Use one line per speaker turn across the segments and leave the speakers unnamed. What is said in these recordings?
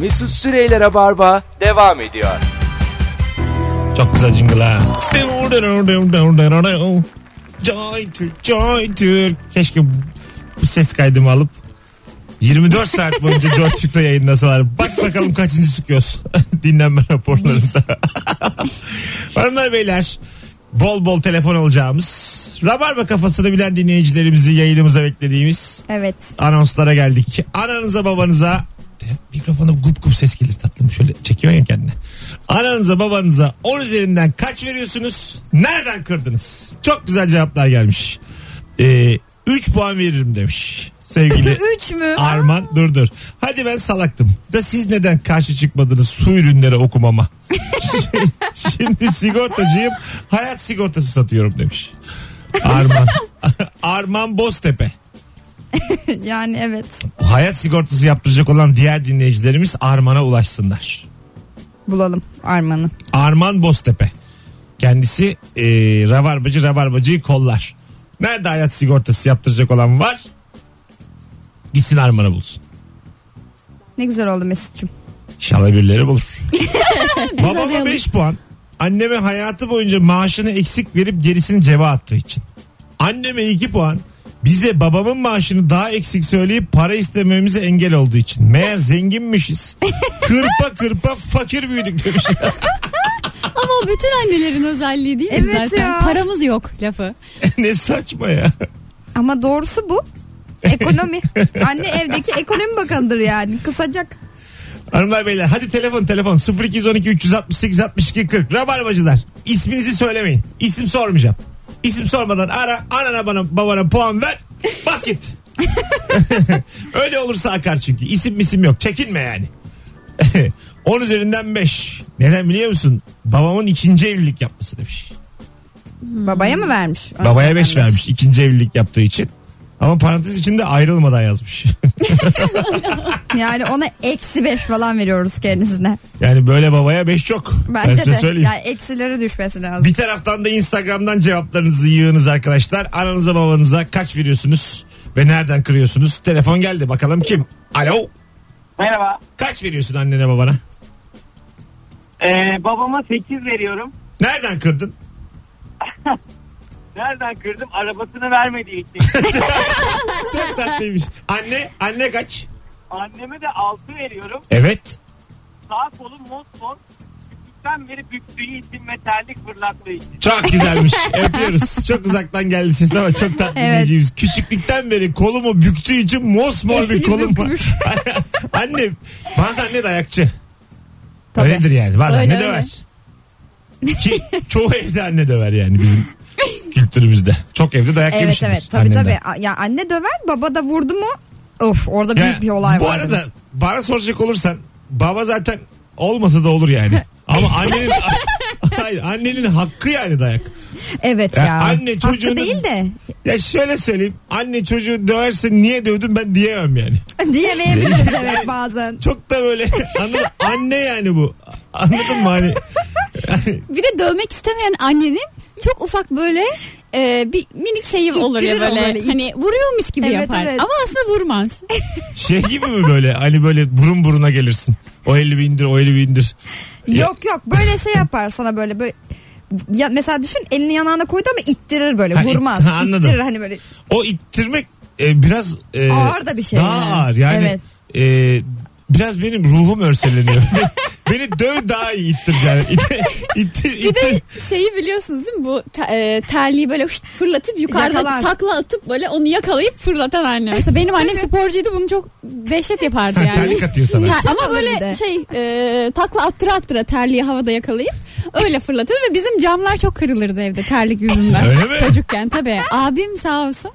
Mesut Süreyler'e barba devam ediyor.
Çok güzel jingle ha. Joy Türk, Joy Türk. Keşke bu ses kaydımı alıp 24 saat boyunca Joy Türk'te yayınlasalar. Bak bakalım kaçıncı çıkıyoruz dinlenme raporlarında. Hanımlar beyler bol bol telefon alacağımız Rabarba kafasını bilen dinleyicilerimizi yayınımıza beklediğimiz
Evet.
anonslara geldik. Ananıza babanıza mikrofona gup gup ses gelir tatlım şöyle çekiyor ya kendine. Ananıza babanıza 10 üzerinden kaç veriyorsunuz? Nereden kırdınız? Çok güzel cevaplar gelmiş. Ee, 3 puan veririm demiş sevgili
3 mü?
Arman dur dur. Hadi ben salaktım. Da siz neden karşı çıkmadınız su ürünleri okumama? Şimdi sigortacıyım. Hayat sigortası satıyorum demiş. Arman. Arman Boztepe.
yani evet.
Hayat sigortası yaptıracak olan diğer dinleyicilerimiz Arman'a ulaşsınlar.
Bulalım Arman'ı.
Arman Boztepe. Kendisi e, rabarbacı rabarbacıyı kollar. Nerede hayat sigortası yaptıracak olan var? Gitsin Arman'a bulsun.
Ne güzel oldu Mesut'cum.
İnşallah birileri bulur. Babama
arayalım.
5 puan. Anneme hayatı boyunca maaşını eksik verip gerisini cebe attığı için. Anneme 2 puan. Bize babamın maaşını daha eksik söyleyip para istememize engel olduğu için. Meğer zenginmişiz. Kırpa kırpa fakir büyüdük demiş.
Ama o bütün annelerin özelliği değil mi
Evet
zaten?
ya.
Paramız yok lafı.
ne saçma ya.
Ama doğrusu bu. Ekonomi. Anne evdeki ekonomi bakanıdır yani. Kısacak.
Hanımlar beyler hadi telefon telefon 0212 368 62 40 Rabarbacılar isminizi söylemeyin. İsim sormayacağım. İsim sormadan ara anana bana babana puan ver bas git. Öyle olursa akar çünkü. İsim misim yok. Çekinme yani. 10 üzerinden 5. Neden biliyor musun? Babamın ikinci evlilik yapması demiş.
Babaya mı vermiş?
Babaya 5 vermiş ikinci evlilik yaptığı için. Ama parantez içinde ayrılmadan yazmış.
Yani ona eksi 5 falan veriyoruz kendisine.
yani böyle babaya 5 çok. ben
Bence
size
de.
söyleyeyim.
Yani eksilere düşmesi lazım.
Bir taraftan da Instagram'dan cevaplarınızı yığınız arkadaşlar. Ananıza babanıza kaç veriyorsunuz ve nereden kırıyorsunuz? Telefon geldi bakalım kim? Alo.
Merhaba.
Kaç veriyorsun annene babana?
Ee, babama 8 veriyorum.
Nereden kırdın?
Nereden kırdım? Arabasını vermediği için.
Çok tatlıymış. Anne, anne kaç?
Anneme de 6 veriyorum.
Evet.
Sağ kolum mosmor. Küçükten beri büktüğü için ve terlik fırlattığı için.
Çok güzelmiş. Öpüyoruz. Çok uzaktan geldi sesin ama çok tatlı
Evet.
dinleyicimiz. Küçüklükten beri kolumu büktüğü için mosmor bir
Etini
kolum var.
bükmüş.
anne bazen anne dayakçı.
Tabii.
Öyledir yani. Bazen
Öyle,
anne
öyle.
döver. Ki çoğu evde anne döver yani bizim kültürümüzde. Çok evde dayak
Evet
yemişsiniz.
evet tabii
annenden.
tabii. Ya anne döver baba da vurdu mu of orada büyük
Ya,
bir olay
bu
var.
arada bana soracak olursan baba zaten olmasa da olur yani. Ama annenin hayır annenin hakkı yani dayak.
Evet
Ya
ya.
anne çocuğunu-
Haklı değil de
Ya şöyle söyleyeyim anne çocuğu döverse niye dövdün ben diyemem yani.
diyemeyebiliriz evet bazen.
Çok da böyle anladın, anne yani bu. Anladın mı hani?
Bir de dövmek istemeyen annenin çok ufak böyle e, bir minik şeyi olur ya
İttirir
böyle.
it-
Hani vuruyormuş gibi
Evet,
yapar.
evet.
Ama aslında vurmaz.
Şey gibi mi böyle hani böyle burun buruna gelirsin. O eli bir indir o eli bir indir.
Yok yok böyle şey yapar sana böyle böyle ya mesela düşün elini yanağına koydu ama ittirir böyle
Ha, it-
vurmaz.
ha, anladım.
İttirir hani böyle
O ittirmek e, biraz e,
Ağır da bir şey
Daha
yani.
ağır yani.
Evet.
e, biraz benim ruhum örseleniyor. Beni döv daha iyi ittir yani. İttir,
Bir de şeyi biliyorsunuz değil mi? Bu te- e, terliği böyle fırlatıp yukarıda
Yakalar.
takla atıp böyle onu yakalayıp fırlatan anne. Mesela benim annem sporcuydu bunu çok dehşet yapardı
Ha,
yani.
terlik atıyor sana.
Ya, ama
bir
böyle
de.
şey e, takla attıra attıra terliği havada yakalayıp öyle fırlatır ve bizim camlar çok kırılırdı evde terlik yüzünden.
Öyle mi?
Çocukken tabii. Abim sağ olsun.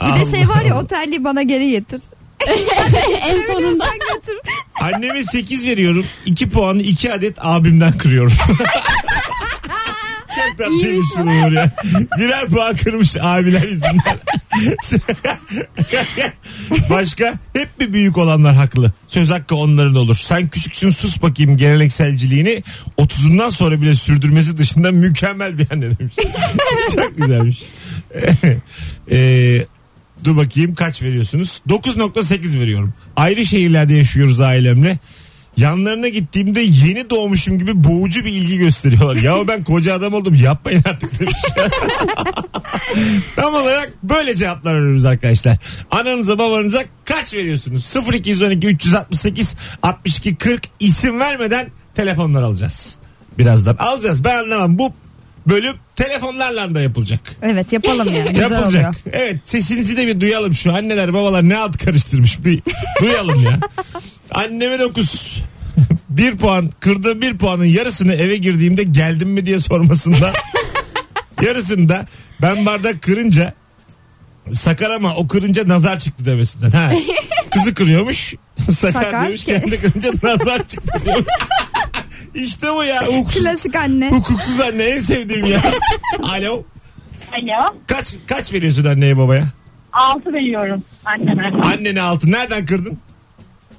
bir de şey var ya o terliği bana geri getir.
en sonunda
götür.
Anneme 8 veriyorum. 2 puanı 2 adet abimden kırıyorum. Çok tatlıymış bu Uğur ya. Birer puan kırmış abiler yüzünden. Başka hep mi büyük olanlar haklı? Söz hakkı onların olur. Sen küçüksün sus bakayım gelenekselciliğini 30'undan sonra bile sürdürmesi dışında mükemmel bir anne demiş. Çok güzelmiş. Ee, dur bakayım kaç veriyorsunuz? 9.8 veriyorum. Ayrı şehirlerde yaşıyoruz ailemle. yanlarına gittiğimde yeni doğmuşum gibi boğucu bir ilgi gösteriyorlar. Ya ben koca adam oldum yapmayın artık demiş. Tam olarak böyle cevaplar arıyoruz arkadaşlar. Ananıza babanıza kaç veriyorsunuz? 0212 368 62 40 isim vermeden telefonlar alacağız. Birazdan alacağız ben anlamam bu bölüm telefonlarla da yapılacak.
Evet yapalım ya. Güzel
Yapılacak.
oluyor.
Evet sesinizi de bir duyalım şu anneler babalar ne alt karıştırmış bir duyalım ya. Anneme 9 bir puan kırdığım bir puanın yarısını eve girdiğimde geldim mi diye sormasında yarısını da ben bardak kırınca sakar ama o kırınca nazar çıktı demesinden. Ha. Kızı kırıyormuş. Sakar,
Sakar.
demiş kendi kırınca nazar çıktı diyor. İşte bu ya. Hukuksuz,
Klasik anne.
hukuksuz anne en sevdiğim ya. Alo.
Alo.
Kaç kaç veriyorsun anneye babaya?
6 veriyorum anneme.
Annene altı. Nereden kırdın?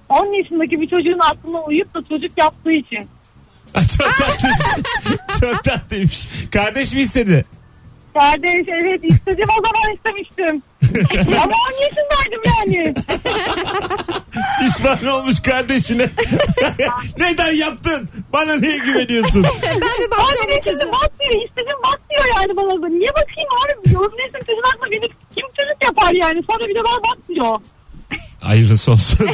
10 yaşındaki bir çocuğun aklına uyup da çocuk yaptığı için.
Çok tatlıymış. Çok tatlıymış. Kardeş mi istedi?
Kardeş evet istedim o zaman istemiştim. Ama 10 yaşındaydım yani.
Pişman olmuş kardeşine. Neden yaptın? Bana niye güveniyorsun?
Ben bir bakacağım
Abi
bu çocuğa.
bak diyor istedim bak diyor yani bana da. Niye bakayım abi? 10 yaşındaki çocuğun aklına beni kim çocuk yapar yani. Sonra bir de bana bak diyor.
Hayırlısı olsun.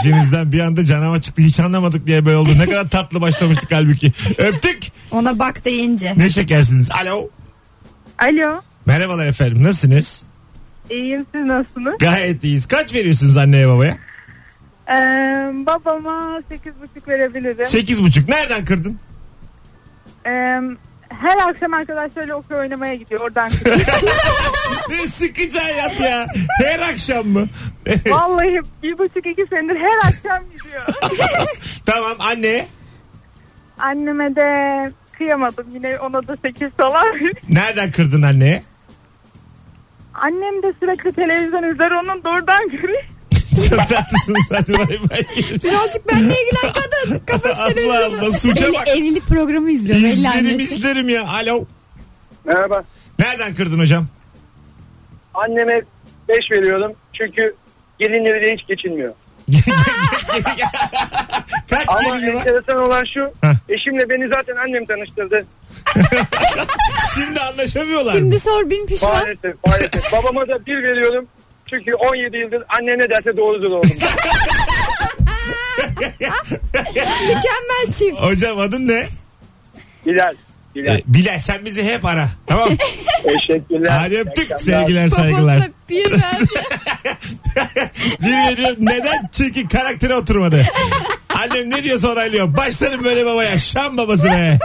İşinizden bir anda canavar çıktı. Hiç anlamadık diye böyle oldu. Ne kadar tatlı başlamıştık halbuki. Öptük.
Ona bak deyince.
Ne şekersiniz. Alo.
Alo.
Merhabalar efendim. Nasılsınız?
İyiyim siz nasılsınız?
Gayet iyiyiz. Kaç veriyorsunuz anneye babaya?
Ee, babama 8,5 verebilirim.
Sekiz buçuk. Nereden kırdın?
Ee, her akşam arkadaşlarıyla okey oynamaya gidiyor. Oradan
Ne sıkıcı hayat ya. Her akşam mı?
Vallahi bir buçuk iki senedir her akşam gidiyor.
tamam anne.
Anneme de kıyamadım. Yine ona da 8 falan.
Nereden kırdın anneye?
Annem de sürekli televizyon izler onun da oradan görüyor.
Çok tatlısınız hadi bay bay.
Birazcık benimle ilgilen kadın. Kapat
Allah
televizyonu.
Allah suça
Belli
bak.
evlilik programı izliyor belli
İzlerim
annesi.
izlerim ya. Alo.
Merhaba.
Nereden kırdın hocam?
Anneme 5 veriyorum. Çünkü gelinleriyle hiç geçinmiyor.
Kaç
Ama
gelini var?
enteresan olan şu.
Heh.
Eşimle beni zaten annem tanıştırdı.
Şimdi anlaşamıyorlar mı?
Şimdi sor bin pişman.
Maalesef maalesef. Babama da 1 veriyorum. Çünkü 17 yıldır anne ne derse doğrudur oğlum.
Mükemmel çift.
Hocam adın ne?
Bilal. Bilal.
Ee, Bilal sen bizi hep ara. Tamam.
Teşekkürler.
Hadi öptük. Sevgiler saygılar.
Bir verdi.
Bir veriyor. Neden? Çünkü karaktere oturmadı. Annem ne diyorsa onaylıyor. Başlarım böyle babaya. Şam babası be.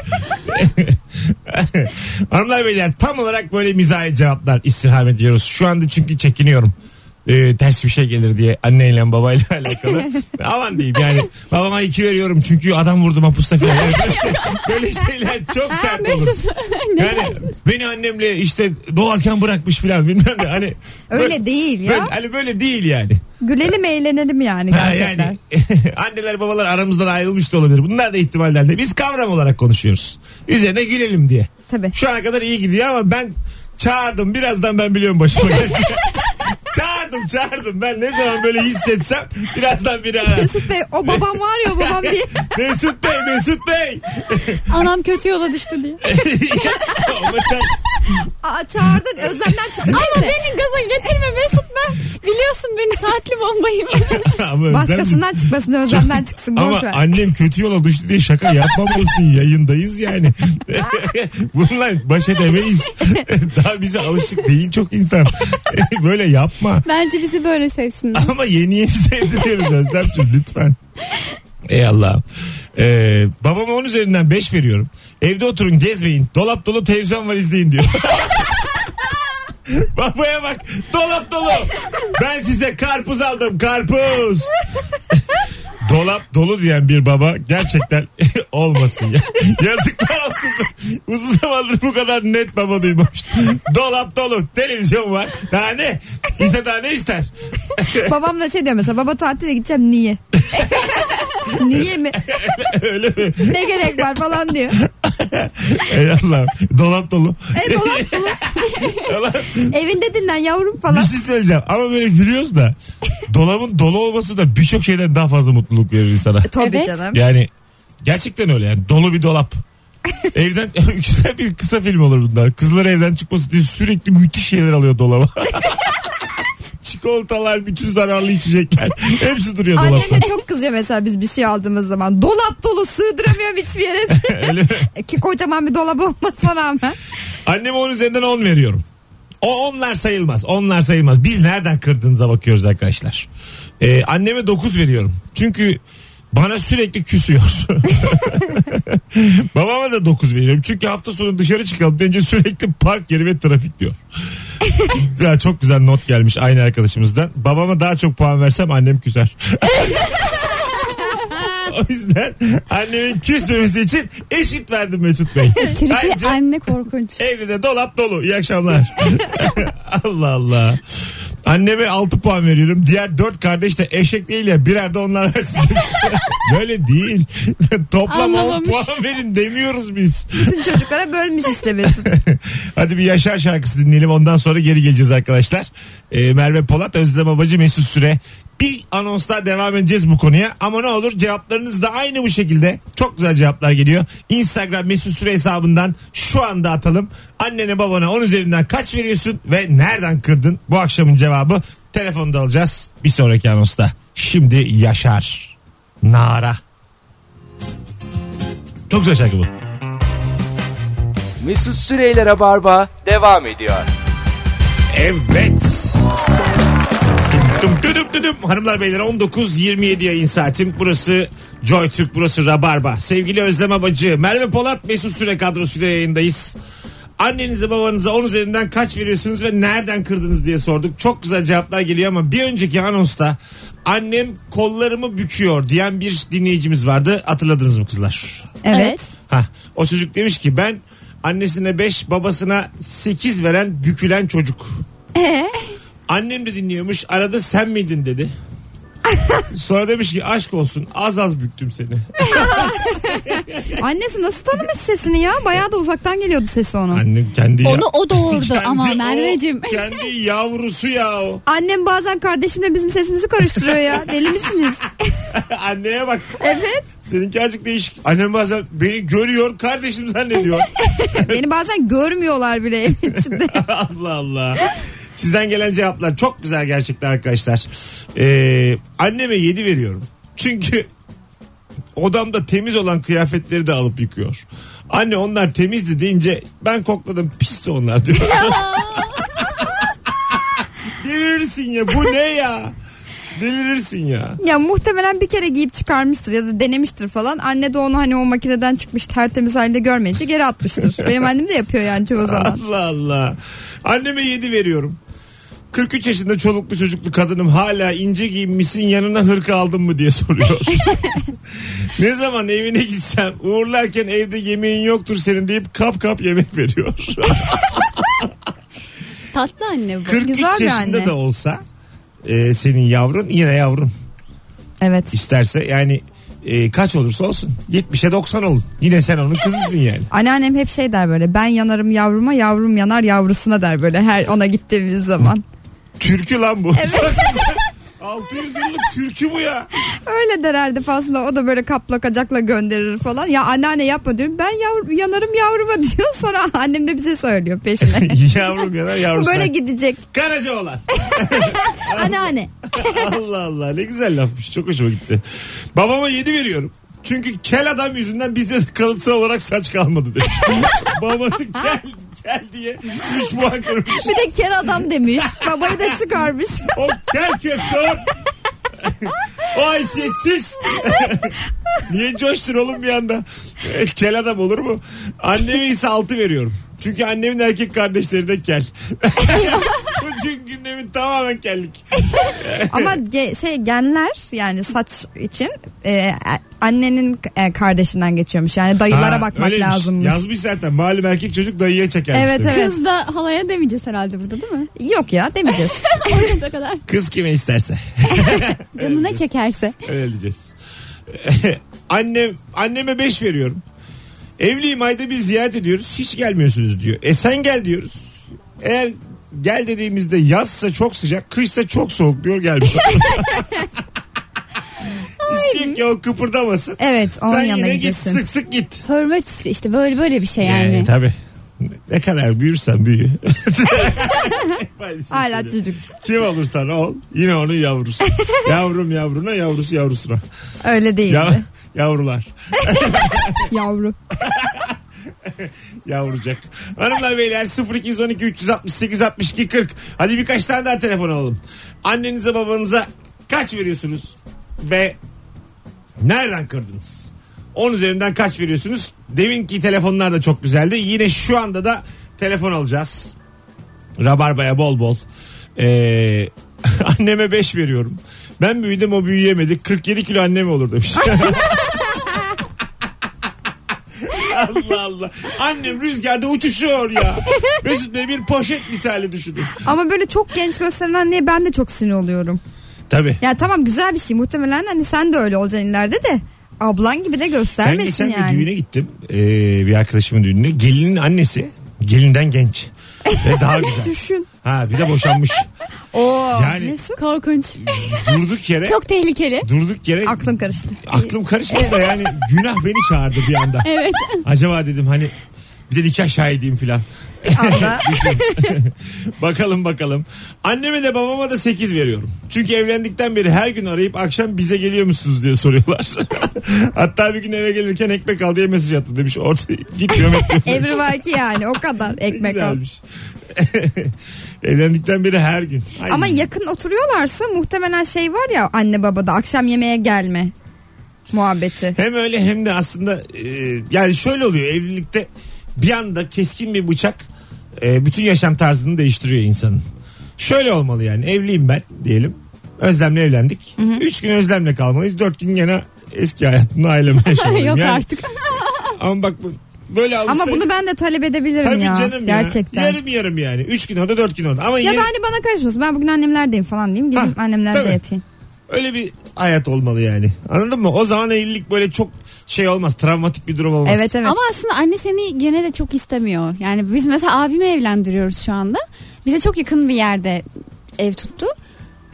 Hanımlar beyler tam olarak böyle mizahi cevaplar istirham ediyoruz. Şu anda çünkü çekiniyorum. Ee, ters bir şey gelir diye anneyle babayla alakalı. Aman diyeyim yani babama iki veriyorum çünkü adam vurdu mapusta falan. Yani böyle, şey- böyle şeyler çok sert olur. Yani beni annemle işte doğarken bırakmış falan bilmem ne. Hani
Öyle
böyle-
değil ya.
böyle- hani böyle değil yani.
Gülelim eğlenelim yani
Ha,
gerçekten.
yani anneler babalar aramızdan ayrılmış da olabilir. Bunlar da ihtimallerde. Biz kavram olarak konuşuyoruz. Üzerine gülelim diye.
Tabii.
Şu ana kadar iyi gidiyor ama ben çağırdım. Birazdan ben biliyorum başıma. Çağırdım çağırdım. Ben ne zaman böyle hissetsem birazdan biri arar.
Mesut Bey o babam var ya o babam diye.
Mesut Bey Mesut Bey.
Anam kötü yola düştü diye.
Ama sen
Aa, çağırdın özlemden çıktı.
Ama beni gaza getirme Mesut ben. Biliyorsun beni saatli bombayım.
ama ben-
Başkasından çıkmasın özlemden çıksın
Ama
boş ver.
annem kötü yola düştü diye şaka yapmamalısın yayındayız yani. Bununla baş edemeyiz. Daha bize alışık değil çok insan. Böyle yapma.
Bence bizi böyle sevsinler.
Ama yeni yeni sevdiriyoruz Özlemciğim lütfen. Ey Allah'ım. Ee, babama 10 üzerinden 5 veriyorum. Evde oturun gezmeyin. Dolap dolu televizyon var izleyin diyor. Babaya bak dolap dolu. Ben size karpuz aldım karpuz. dolap dolu diyen bir baba gerçekten olmasın ya. Yazıklar olsun. Uzun zamandır bu kadar net baba duymamıştım. dolap dolu televizyon var. Daha ne? İşte daha ne ister?
Babam da şey diyor mesela baba tatile gideceğim niye? Niye mi?
Öyle mi?
ne gerek var falan diyor.
Ey Allah. Dolap dolu.
E dolap dolu.
Dolap-
Evinde dinlen yavrum
Bir
falan.
şey söyleyeceğim ama böyle gülüyoruz da dolabın dolu olması da birçok şeyden daha fazla mutluluk verir insana.
Tabii
Evet.
canım.
Yani gerçekten öyle yani dolu bir dolap. Evden güzel bir kısa film olur bunlar. Kızlar evden çıkması diye sürekli müthiş şeyler alıyor dolaba. Çikolatalar, bütün zararlı içecekler. Hepsi duruyor
Annem
dolapta.
de çok kızıyor mesela biz bir şey aldığımız zaman. Dolap dolu sığdıramıyorum hiçbir yere.
Öyle?
Ki kocaman bir dolabı olmasına rağmen.
Anneme 10 üzerinden 10 veriyorum. O onlar sayılmaz. Onlar sayılmaz. Biz nereden kırdığınıza bakıyoruz arkadaşlar. Ee, anneme 9 veriyorum. Çünkü bana sürekli küsüyor. Babama da 9 veriyorum. Çünkü hafta sonu dışarı çıkalım deyince sürekli park yeri ve trafik diyor. ya çok güzel not gelmiş aynı arkadaşımızdan. Babama daha çok puan versem annem küser. o yüzden annemin küsmemesi için eşit verdim Mesut Bey. Ayrıca-
anne korkunç.
Evde de dolap dolu. İyi akşamlar. Allah Allah. Anneme 6 puan veriyorum. Diğer 4 kardeş de eşek değil ya birer de onlar versin demiş. Böyle değil. Toplam 10
Anlamamış.
puan verin demiyoruz biz.
Bütün çocuklara bölmüş işte Mesut.
Hadi bir Yaşar şarkısı dinleyelim. Ondan sonra geri geleceğiz arkadaşlar. Ee, Merve Polat, Özlem Abacı, Mesut Süre. Bir anonsla devam edeceğiz bu konuya. Ama ne olur cevaplarınız da aynı bu şekilde. Çok güzel cevaplar geliyor. Instagram Mesut Süre hesabından şu anda atalım. Annene babana 10 üzerinden kaç veriyorsun ve nereden kırdın? Bu akşamın cevabı telefonda alacağız. Bir sonraki anonsta. Şimdi Yaşar. Nara. Çok güzel şarkı bu.
Mesut Süreyler'e barba devam ediyor.
Evet. Dum dum dum. Hanımlar beyler 19.27 yayın saatim. Burası Joy Türk, burası Rabarba. Sevgili Özlem Abacı, Merve Polat, Mesut Süre kadrosuyla yayındayız. Annenize babanıza 10 üzerinden kaç veriyorsunuz ve nereden kırdınız diye sorduk. Çok güzel cevaplar geliyor ama bir önceki anonsta annem kollarımı büküyor diyen bir dinleyicimiz vardı. Hatırladınız mı kızlar?
Evet.
Ha, o çocuk demiş ki ben annesine 5 babasına 8 veren bükülen çocuk.
Ee?
Annem de dinliyormuş arada sen miydin dedi. Sonra demiş ki aşk olsun az az büktüm seni.
Annesi nasıl tanımış sesini ya? Bayağı da uzaktan geliyordu sesi onun.
Annem kendi
Onu o doğurdu
Kendi
ama
o,
Merveciğim.
Kendi yavrusu ya o.
Annem bazen kardeşimle bizim sesimizi karıştırıyor ya. Deli misiniz?
Anneye bak.
Evet.
Seninki azıcık değişik. Annem bazen beni görüyor kardeşim zannediyor.
Beni bazen görmüyorlar bile evin içinde.
Allah Allah. Sizden gelen cevaplar çok güzel gerçekten arkadaşlar. Ee, anneme 7 veriyorum. Çünkü odamda temiz olan kıyafetleri de alıp yıkıyor. Anne onlar temizdi deyince ben kokladım pisti onlar diyor. Delirirsin ya bu ne ya? Delirirsin ya.
Ya muhtemelen bir kere giyip çıkarmıştır ya da denemiştir falan. Anne de onu hani o makineden çıkmış tertemiz halde görmeyince geri atmıştır. Benim annem de yapıyor yani çoğu zaman.
Allah Allah. Anneme 7 veriyorum. 43 yaşında çoluklu çocuklu kadınım hala ince giyinmişsin yanına hırka aldın mı diye soruyor. ne zaman evine gitsem uğurlarken evde yemeğin yoktur senin deyip kap kap yemek veriyor.
Tatlı anne bu.
43
Güzel bir
yaşında
anne.
da olsa e, senin yavrun yine yavrun
Evet.
isterse yani e, kaç olursa olsun 70'e 90 olun. Yine sen onun kızısın yani.
Anneannem hep şey der böyle ben yanarım yavruma yavrum yanar yavrusuna der böyle her ona gittiğimiz zaman.
Türkü lan bu. 600 yıllık türkü bu ya.
Öyle der her defasında o da böyle kapla kacakla gönderir falan. Ya anneanne yapma diyorum ben yavru, yanarım yavruma diyor sonra annem de bize söylüyor peşine.
Yavrum yanar yavrusuna.
böyle gidecek
Karaca olan.
anneanne.
Allah Allah ne güzel lafmış. Çok hoşuma gitti. Babama 7 veriyorum. Çünkü kel adam yüzünden bizde de kalıtsal olarak saç kalmadı demiş. Babası kel, kel diye 3 puan kırmış.
Bir de kel adam demiş babayı da çıkarmış.
O kel köfte o. haysiyetsiz. Niye coştun oğlum bir anda? Kel adam olur mu? Anneme ise 6 veriyorum. Çünkü annemin erkek kardeşleri de kel. Çocuğun gündemin tamamen kellik.
Ama ge- şey genler yani saç için e, annenin e, kardeşinden geçiyormuş. Yani dayılara
Ha,
bakmak
öyleymiş.
lazımmış.
Yazmış zaten. Malum erkek çocuk dayıya çeker.
Evet evet.
Kız da halaya demeyeceğiz herhalde burada değil mi?
Yok ya demeyeceğiz.
Orada kadar.
Kız kime isterse.
Canına çekerse.
Öyle diyeceğiz. Annem anneme 5 veriyorum. Evliyim ayda bir ziyaret ediyoruz. Hiç gelmiyorsunuz diyor. E sen gel diyoruz. Eğer gel dediğimizde yazsa çok sıcak, kışsa çok soğuk diyor gelmiyor. İsteyeyim ki o kıpırdamasın.
Evet onun
Sen
yanına
yine git
gidesin.
sık sık git.
Hürmet işte böyle böyle bir şey yani.
Yani tabii. Ne kadar büyürsen büyü. Aynı şeyi
Hala
söylüyorum.
çocuk.
Kim olursan ol yine onun yavrusu. Yavrum yavruna yavrusu yavrusuna.
Öyle değildi.
Ya, yavrular.
Yavru.
Yavrucak. Hanımlar beyler 0212 368 62 40. Hadi birkaç tane daha telefon alalım. Annenize babanıza kaç veriyorsunuz? Ve nereden kırdınız? 10 üzerinden kaç veriyorsunuz? Deminki telefonlar da çok güzeldi. Yine şu anda da telefon alacağız. Rabarbaya bol bol. Ee, anneme 5 veriyorum. Ben büyüdüm o büyüyemedi. 47 kilo annem olur demiş. Allah Allah. Annem rüzgarda uçuşuyor ya. Mesut Bey bir poşet misali düşünün.
Ama böyle çok genç gösteren anneye ben de çok sinir oluyorum.
Tabii.
Ya tamam güzel bir şey muhtemelen hani sen de öyle olacaksın ileride de ablan gibi de
Ben
göstermesin
geçen bir
yani.
düğüne gittim. Ee, bir arkadaşımın düğününe. Gelinin annesi gelinden genç. Ve daha güzel.
Düşün.
Ha bir de boşanmış.
Oo.
Yani-
Mesut
Korkunç.
Durduk yere
Çok tehlikeli.
durduk yere
aklın karıştı.
aklım karışmadı da yani günah beni çağırdı bir anda.
Evet.
Acaba dedim hani bir de nikah şahidiyim filan.
Anda.
bakalım bakalım. Anneme de babama da 8 veriyorum. Çünkü evlendikten beri her gün arayıp akşam bize geliyor musunuz diye soruyorlar. Hatta bir gün eve gelirken ekmek al diye mesaj attı demiş. Orada gitmiyorum ekmek.
Emri var ki yani o kadar ekmek al.
Evlendikten beri her gün. Ay.
Ama yakın oturuyorlarsa muhtemelen şey var ya anne babada akşam yemeğe gelme muhabbeti.
Hem öyle hem de aslında e, yani şöyle oluyor evlilikte bir anda keskin bir bıçak e, bütün yaşam tarzını değiştiriyor insanın. Şöyle olmalı yani evliyim ben diyelim. Özlemle evlendik. Üç gün özlemle kalmalıyız. Dört gün gene eski hayatımda ailemle yaşamalıyım.
Yok
yani,
artık.
Ama bak bu- böyle alırsa...
Ama bunu ben de talep edebilirim
Tabii
ya.
canım ya.
Gerçekten.
Yarım yarım yani. Üç gün orada dört gün orada. Ama
Ya
yine
da hani bana karışmasın. Ben bugün annemlerdeyim falan diyeyim. Gidip annemlerde
tabii.
yatayım.
öyle bir hayat olmalı yani. Anladın mı? O zaman evlilik böyle çok şey olmaz. Travmatik bir durum olmaz.
Evet evet.
Ama aslında anne seni gene de çok istemiyor. Yani biz mesela abimi evlendiriyoruz şu anda. Bize çok yakın bir yerde ev tuttu.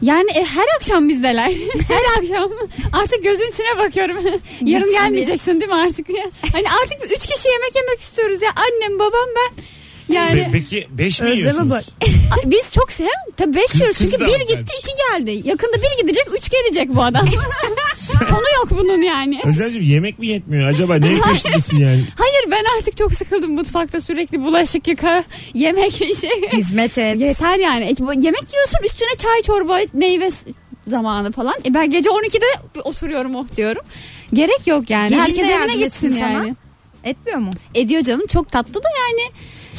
Yani e, her akşam bizdeler. her akşam. Artık gözün içine bakıyorum. Yarın gelmeyeceksin değil mi artık? hani artık bir üç kişi yemek yemek istiyoruz ya. Annem, babam ben. Yani
Pe- peki beş mi
Özleme
yiyorsunuz?
bak.
biz çok sev. Tabii beş
Kız-
yiyoruz.
kız
Çünkü
da
bir gitti
gelmiş?
iki geldi. Yakında bir gidecek üç gelecek bu adam. Sonu yok bunun yani.
Özellikle yemek mi yetmiyor acaba? Neyin peşindesin yani?
Hayır ben artık çok sıkıldım mutfakta sürekli bulaşık yıka, yemek şey.
Hizmet et.
Yeter yani. E, bu- yemek yiyorsun üstüne çay çorba meyve s- zamanı falan. E ben gece 12'de bir oturuyorum oh diyorum. Gerek yok yani.
Gelin de
Herkes
yardım
evine
etsin
gitsin
sana.
yani.
Etmiyor mu?
Ediyor canım çok tatlı da yani.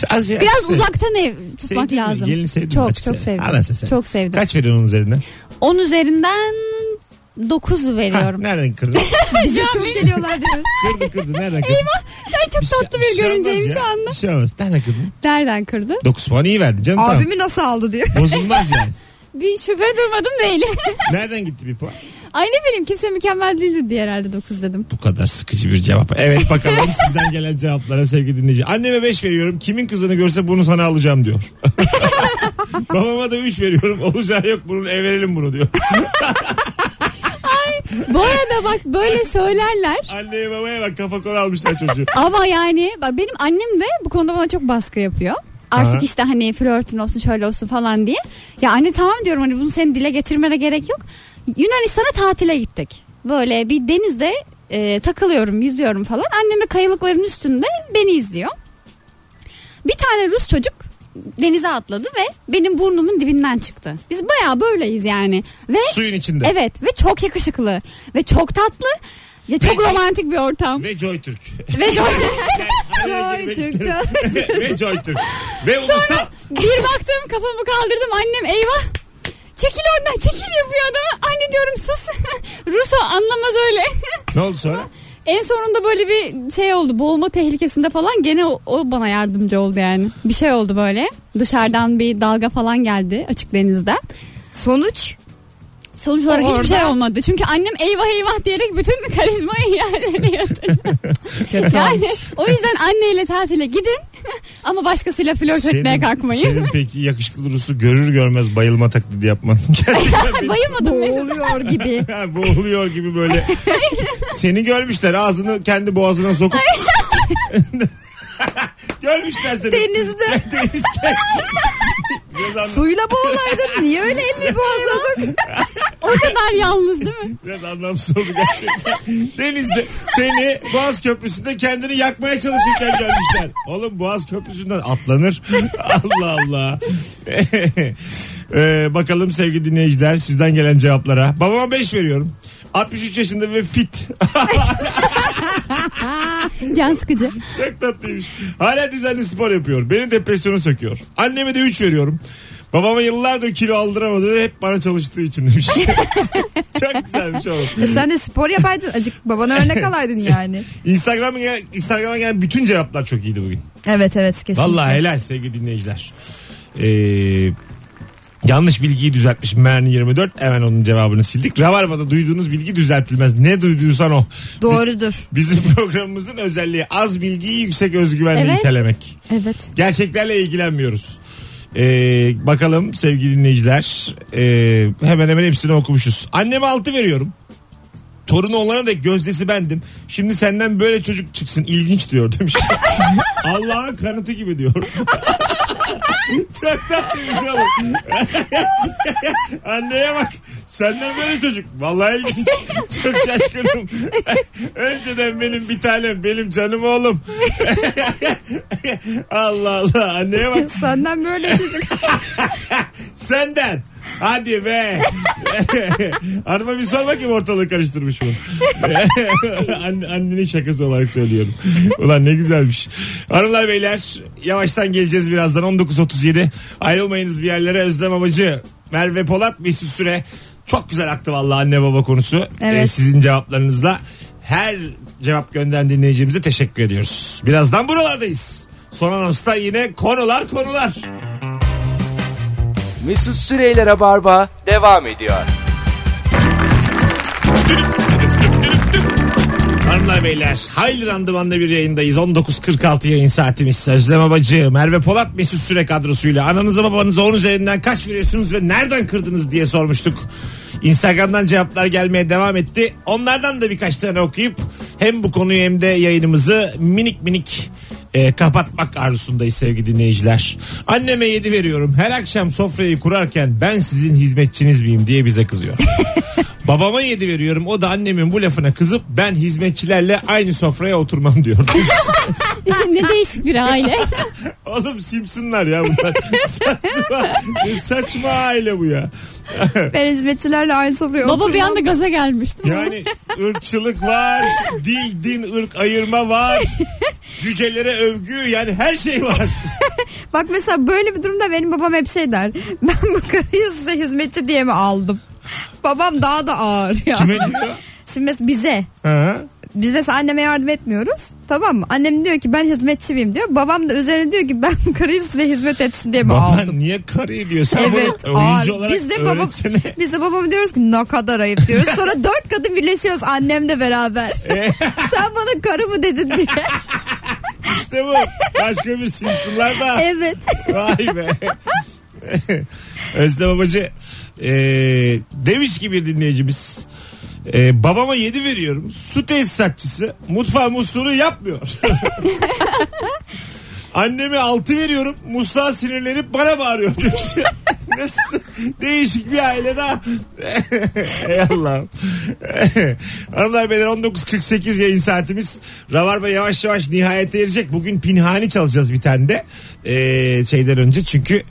Az-
Biraz
az-
uzaktan ev tutmak
Sevdin mi?
lazım.
Gelini sevdin
çok çok sevdim.
Anasını sen.
Çok sevdim.
Kaç veriyorsun onun üzerinden?
10 üzerinden 9
Ha,
veriyorum.
nereden kırdın?
Bize çok geliyorlar diyoruz.
kırdın kırdın. Nereden kırdın?
Ay çok
şey-
tatlı bir
şey
görüntüyüm
ya.
şu anda.
Bir şey olmaz. Nereden kırdın?
Nereden kırdı?
9 puan iyi verdi canım tamam.
Abimi nasıl aldı diyor.
Bozulmaz yani.
Bir şüphe durmadım değil.
Nereden gitti bir puan?
Ay ne bileyim kimse mükemmel değildir diye herhalde 9 dedim.
Bu kadar sıkıcı bir cevap. Evet bakalım sizden gelen cevaplara sevgili dinleyici. Anneme 5 veriyorum. Kimin kızını görse bunu sana alacağım diyor. Babama da 3 veriyorum. Olacağı yok bunun ev verelim bunu diyor.
Bu arada bak böyle söylerler.
Anneye babaya bak kafa kol almışlar çocuğu.
Ama yani bak benim annem de bu konuda bana çok baskı yapıyor. Artık
Aha.
işte hani flörtün olsun şöyle olsun falan diye. Ya anne tamam diyorum hani bunu senin dile getirmene gerek yok. Yunanistan'a tatile gittik. Böyle bir denizde e, takılıyorum yüzüyorum falan. Annem de kayalıkların üstünde beni izliyor. Bir tane Rus çocuk denize atladı ve benim burnumun dibinden çıktı. Biz bayağı böyleyiz yani. Ve
Suyun içinde.
evet ve çok yakışıklı ve çok tatlı. Ya çok
Ve-
romantik bir ortam.
Ve Joy Türk.
Ve çok
Araya
Joy
girmek
Türk,
isterim. Ve Joy Türk. Ve ulusal.
Bir baktım kafamı kaldırdım annem eyvah. Çekil oradan çekil yapıyor adamı. Anne diyorum sus. Rus o anlamaz öyle.
Ne oldu sonra?
en sonunda böyle bir şey oldu. Boğulma tehlikesinde falan gene o, o bana yardımcı oldu yani. Bir şey oldu böyle. Dışarıdan bir dalga falan geldi açık denizden.
Sonuç
Sonuç olarak
Orada-
hiçbir şey olmadı. Çünkü annem eyvah eyvah diyerek bütün karizmayı yerlerine yatırdı. Yani o yüzden anneyle tatile gidin ama başkasıyla flört etmeye kalkmayın.
senin peki yakışıklı Rus'u görür görmez bayılma taklidi yapman.
Bayılmadım mesela.
Boğuluyor gibi.
Boğuluyor gibi böyle. Seni görmüşler ağzını kendi boğazına sokup. görmüşler seni.
Denizde.
Denizde. Biraz, anlam-
Suyla boğulaydın. Niye öyle elini boğazladın?
O kadar yalnız değil mi?
biraz anlamsız oldu gerçekten. Denizde seni Boğaz Köprüsü'nde kendini yakmaya çalışırken görmüşler. Oğlum Boğaz Köprüsü'nden atlanır. Allah Allah. Ee, bakalım sevgili dinleyiciler sizden gelen cevaplara. Babama 5 veriyorum. 63 yaşında ve fit.
Can sıkıcı.
Çok tatlıymış. Hala düzenli spor yapıyor. Beni depresyona söküyor. Anneme de 3 veriyorum. Babama yıllardır kilo aldıramadı. Hep bana çalıştığı için demiş. Çok güzelmiş oğlum.
E sen de spor yapaydın. Acık babana örnek alaydın yani.
Instagram'a gelen, Instagram'a gelen bütün cevaplar çok iyiydi bugün.
Evet evet kesinlikle.
Vallahi helal sevgili dinleyiciler. Ee, yanlış bilgiyi düzeltmiş Merni 24. Hemen onun cevabını sildik. Rabarba'da duyduğunuz bilgi düzeltilmez. Ne duyduysan o.
Doğrudur.
Bizim programımızın özelliği az bilgiyi yüksek özgüvenle
Evet.
itelemek.
Evet.
Gerçeklerle ilgilenmiyoruz. Ee, bakalım sevgili dinleyiciler. Ee, hemen hemen hepsini okumuşuz. Anneme altı veriyorum. Torunu olana da gözdesi bendim. Şimdi senden böyle çocuk çıksın ilginç diyor demiş. Allah'ın kanıtı gibi diyor. Çok tatlıymış oğlum. Anneye bak. Senden böyle çocuk. Vallahi ilginç. Çok şaşkınım. Önceden benim bir tanem. Benim canım oğlum. Allah Allah. Anneye bak.
Senden böyle çocuk.
Senden. Hadi be. Hanıma bir sor bakayım ortalığı karıştırmış mı? Anne, annenin şakası olarak söylüyorum. Ulan ne güzelmiş. Hanımlar beyler yavaştan geleceğiz birazdan 19.37. Ayrılmayınız bir yerlere Özlem Amacı, Merve Polat, Mesut Süre. Çok güzel aktı vallahi anne baba konusu.
Evet.
Ee, sizin cevaplarınızla her cevap gönderen dinleyicimize teşekkür ediyoruz. Birazdan buralardayız. Son anonsta yine konular konular.
Mesut Süreyler'e barba devam ediyor.
Hanımlar beyler hayli randımanlı bir yayındayız. 19.46 yayın saatimiz. Özlem Abacı Merve Polat Mesut Süre kadrosuyla ananıza babanıza 10 üzerinden kaç veriyorsunuz ve nereden kırdınız diye sormuştuk. Instagram'dan cevaplar gelmeye devam etti. Onlardan da birkaç tane okuyup hem bu konuyu hem de yayınımızı minik minik e, kapatmak arzusundayız sevgili dinleyiciler. Anneme 7 veriyorum. Her akşam sofrayı kurarken ben sizin hizmetçiniz miyim diye bize kızıyor. Babama 7 veriyorum. O da annemin bu lafına kızıp ben hizmetçilerle aynı sofraya oturmam diyor.
ne değişik bir aile.
Oğlum Simpsonlar ya bunlar. saçma, ne saçma aile bu ya.
Ben hizmetçilerle aynı sofraya
Baba
oturmam.
bir anda gaza gelmiş değil mi?
Yani ırkçılık var, dil, din, ırk ayırma var. Cücelere övgü yani her şey var.
Bak mesela böyle bir durumda benim babam hep şey der. Ben bu karıyı size hizmetçi diye mi aldım? Babam daha da ağır ya.
Kime diyor?
Şimdi mesela bize.
Ha?
Biz mesela anneme yardım etmiyoruz. Tamam mı? Annem diyor ki ben hizmetçi miyim diyor. Babam da üzerine diyor ki ben bu karıyı size hizmet etsin diye mi
Baban
aldım?
niye karıyı diyor? Sen
Evet
bunu oyuncu
ağır.
olarak
Biz de babam,
öğretsene.
biz de babama diyoruz ki ne kadar ayıp diyoruz. Sonra dört kadın birleşiyoruz annemle beraber.
E,
Sen bana karı mı dedin diye.
İşte bu. Başka bir Simpsonlar da.
evet.
Vay be. Özlem Babacı e, demiş ki bir dinleyicimiz e, babama 7 veriyorum su tesisatçısı mutfağı musluğunu yapmıyor. Anneme 6 veriyorum musluğa sinirlenip bana bağırıyor demiş. Nasıl değişik bir aile daha. Ey Allah'ım. Hanımlar beyler 19.48 yayın saatimiz. Rabarba yavaş yavaş nihayete erecek. Bugün pinhani çalacağız bir tane de. Ee, şeyden önce çünkü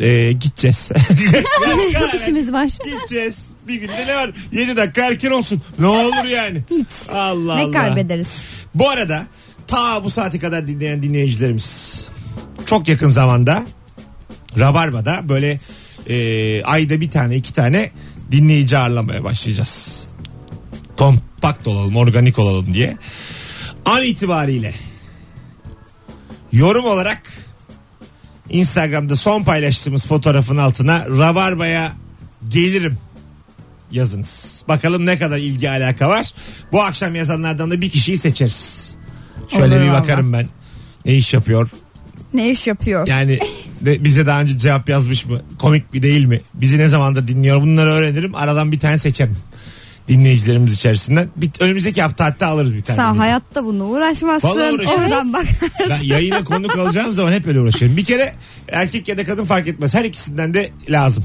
e, gideceğiz.
Çok işimiz var.
gideceğiz. Bir günde ne var? 7 dakika erken olsun. Ne olur yani.
Hiç.
Allah
ne
Allah.
kaybederiz?
Bu arada ta bu saate kadar dinleyen dinleyicilerimiz çok yakın zamanda Rabarba'da böyle e, ayda bir tane iki tane dinleyici ağırlamaya başlayacağız. Kompakt olalım, organik olalım diye. An itibariyle yorum olarak Instagram'da son paylaştığımız fotoğrafın altına Rabarba'ya gelirim yazınız. Bakalım ne kadar ilgi alaka var. Bu akşam yazanlardan da bir kişiyi seçeriz. Şöyle
Olur
bir bakarım ben. Ne iş yapıyor?
Ne iş yapıyor?
Yani de bize daha önce cevap yazmış mı? Komik mi değil mi? Bizi ne zamandır dinliyor? Bunları öğrenirim. Aradan bir tane seçerim. Dinleyicilerimiz içerisinden. Bir, önümüzdeki hafta hatta alırız bir tane.
Sen
dinleyici.
hayatta bunu uğraşmazsın.
Vallahi uğraşırım.
Oradan bak.
Ben yayına konuk alacağım zaman hep öyle uğraşıyorum. Bir kere erkek ya da kadın fark etmez. Her ikisinden de lazım.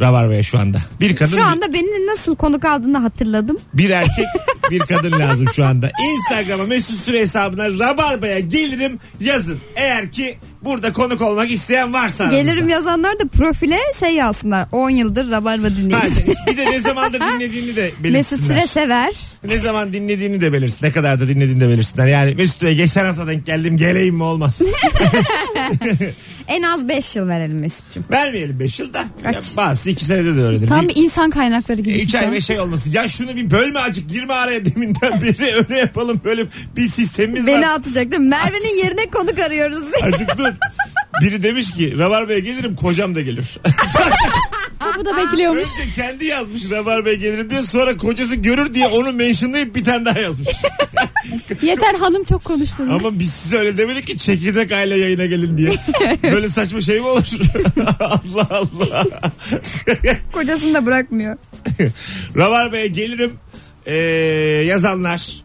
Rabarba'ya şu anda. Bir kadın
Şu anda beni nasıl konuk aldığını hatırladım.
bir erkek bir kadın lazım şu anda. Instagram'a Mesut Süre hesabına Rabarba'ya gelirim yazın. Eğer ki burada konuk olmak isteyen varsa. aranızda.
Gelirim yazanlar da profile şey yazsınlar. 10 yıldır Rabarba
Ha, bir de ne zamandır dinlediğini de belirtsinler.
Mesut Süre sever.
Ne zaman dinlediğini de belirsin. Ne kadar da dinlediğini de belirsinler. Yani Mesut Bey geçen hafta denk geldim geleyim mi olmaz.
En az 5 yıl verelim Mesut'cum.
Vermeyelim 5 yılda.
Kaç?
Ya bazısı 2 senede de öyledir.
Tam
Bir-
insan kaynakları gibi.
3 ay ve şey olmasın. Ya şunu bir bölme acık girme araya deminden beri öyle yapalım böyle bir sistemimiz
Beni
var.
atacak değil mi? Merve'nin yerine konuk arıyoruz.
Acık dur. Biri demiş ki Rabarba'ya gelirim kocam da gelir.
Bu da bekliyormuş.
Önce kendi yazmış Rabarba'ya gelirim diye sonra kocası görür diye onu mentionlayıp bir tane daha yazmış.
Yeter hanım çok konuştun.
Ama biz size öyle demedik ki çekirdek aile yayına gelin diye. Böyle saçma şey mi olur? Allah Allah.
Kocasını da bırakmıyor.
Rabarba'ya gelirim ee, yazanlar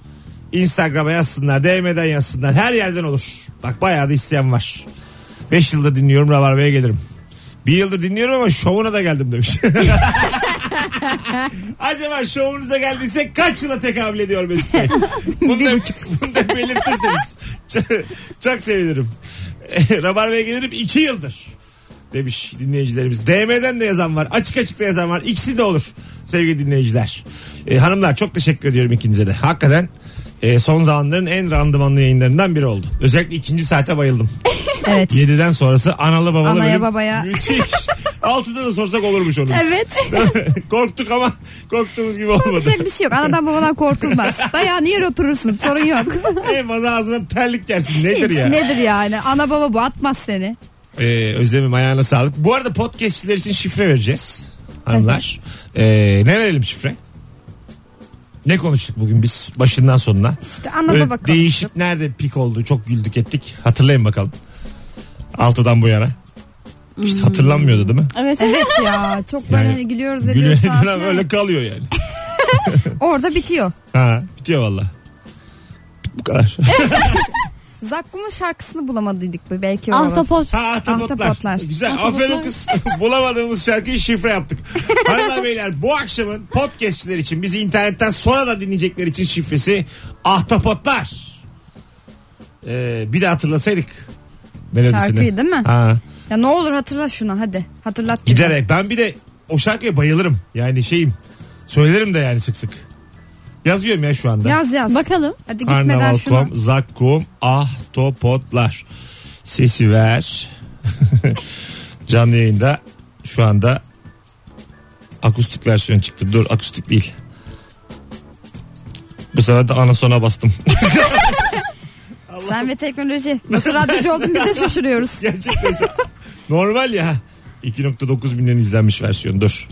Instagram'a yazsınlar DM'den yazsınlar her yerden olur bak bayağı da isteyen var 5 yılda dinliyorum Rabarba'ya gelirim bir yılda dinliyorum ama şovuna da geldim demiş acaba şovunuza geldiyse kaç yıla tekabül ediyor Mesut Bey bunu da, bunu da belirtirseniz çok, çok sevinirim Rabarba'ya gelirim 2 yıldır demiş dinleyicilerimiz. DM'den de yazan var. Açık açık da yazan var. İkisi de olur sevgili dinleyiciler. Ee, hanımlar çok teşekkür ediyorum ikinize de. Hakikaten e, son zamanların en randımanlı yayınlarından biri oldu. Özellikle ikinci saate bayıldım.
Evet.
7'den sonrası analı babalı
Anaya
bölüm.
babaya.
Müthiş. Altıda da sorsak olurmuş onu.
Evet.
Korktuk ama korktuğumuz gibi olmadı.
Yapacak bir şey yok. Anadan babadan korkulmaz. Dayağını yer oturursun. Sorun yok.
en fazla ağzına terlik yersin. Nedir
Hiç
ya?
nedir yani? Ana baba bu atmaz seni.
Ee, Özlem'im ayağına sağlık. Bu arada podcastçiler için şifre vereceğiz hanımlar. Ee, ne verelim şifre? Ne konuştuk bugün biz başından sonuna?
İşte
Böyle
baba konuştuk.
değişik nerede pik oldu çok güldük ettik. Hatırlayın bakalım. Altıdan bu yana. Hiç hatırlanmıyordu değil mi?
Evet.
Evet ya çok böyle
Yani
hani gülüyoruz
Gülüyor
ediyoruz falan
öyle kalıyor yani.
Orada bitiyor.
Ha, bitiyor valla. Bu kadar.
Zakkum'un şarkısını bulamadıydık bu belki o olası.
Ahtapot.
Ha ahtapotlar.
Ahtapotlar.
Güzel.
Ahtapotlar.
Aferin kız. Bulamadığımız şarkıyı şifre yaptık. Hanımlar beyler bu akşamın podcastçiler için bizi internetten sonra da dinleyecekler için şifresi ahtapotlar. Ee, bir de hatırlasaydık. Melodisini.
Şarkıyı değil mi?
Ha.
Ya ne olur hatırla şunu hadi. Hatırlat bize.
Giderek. Ben bir de o şarkıya bayılırım. Yani şeyim. Söylerim de yani sık sık. Yazıyorum ya şu anda.
Yaz yaz.
Bakalım.
Hadi gitmeden şunu.
Karnaval.com, Zakkum, Ahtapotlar. Sesi ver. Canlı yayında şu anda akustik versiyon çıktı. Dur akustik değil. Bu sefer de ana sona bastım.
Sen ve teknoloji. Nasıl radyocu oldun biz de şaşırıyoruz.
Gerçekten normal ya. 2.9 milyon izlenmiş versiyon dur.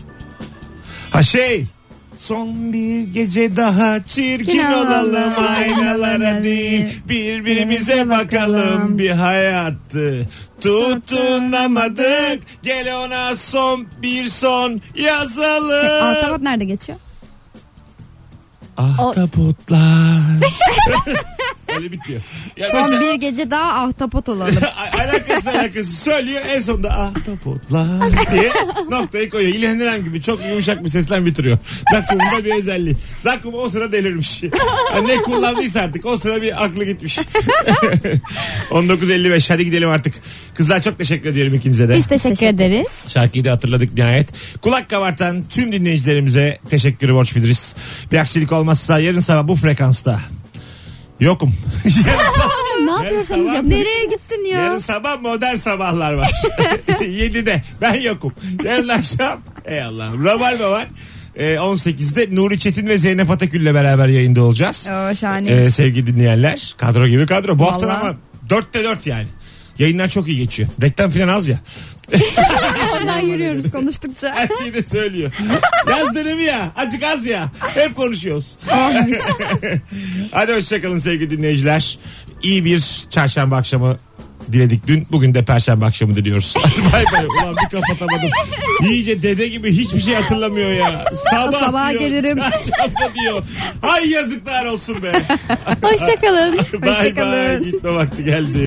Ha şey Son bir gece daha çirkin olalım aynalara değil. birbirimize bakalım. bir hayattı. Tutunamadık. Gel ona son bir son yazalım.
Ahtapot nerede geçiyor?
ahtapotlar öyle bitiyor ya
Son
mesela-
bir gece daha ahtapot olalım.
Alakası alakası söylüyor en sonunda ahtapotlar diye noktayı koyuyor. İlhan İrem gibi çok yumuşak bir sesle bitiriyor. Zakkum'un da bir özelliği. Zakkum o sıra delirmiş. Yani ne kullandıysa artık o sıra bir aklı gitmiş. 19.55 hadi gidelim artık. Kızlar çok teşekkür ediyorum ikinize de.
Biz teşekkür ederiz.
Şarkıyı da hatırladık nihayet. Kulak kabartan tüm dinleyicilerimize teşekkürü borç biliriz. Bir aksilik olmazsa yarın sabah bu frekansta yokum.
Ne yapıyorsanız
sabah-
yapın.
Nereye gittin ya?
Yarın sabah modern sabahlar var. 7'de ben yokum. Yarın akşam ey Allah'ım Rabarba var. Ee, 18'de Nuri Çetin ve Zeynep Atakül'le beraber yayında olacağız.
Oo şahane.
Ee, sevgili dinleyenler. Kadro gibi kadro. Bu hafta
Vallahi.
ama 4'te 4 yani. Yayınlar çok iyi geçiyor. Reklam falan az ya.
Oradan yürüyoruz konuştukça.
Her şeyi de söylüyor. Yaz dönemi ya. Acık az ya. Hep konuşuyoruz.
Mis.
Hadi hoşçakalın sevgili dinleyiciler. İyi bir çarşamba akşamı diledik dün. Bugün de perşembe akşamı diliyoruz. Hadi bay bay. Ulan bir kapatamadım. İyice dede gibi hiçbir şey hatırlamıyor ya. Sabah
Sabaha
diyor,
gelirim.
Çarşamba diyor. Ay yazıklar olsun be.
Hoşçakalın.
bay bay. Gitme vakti geldi.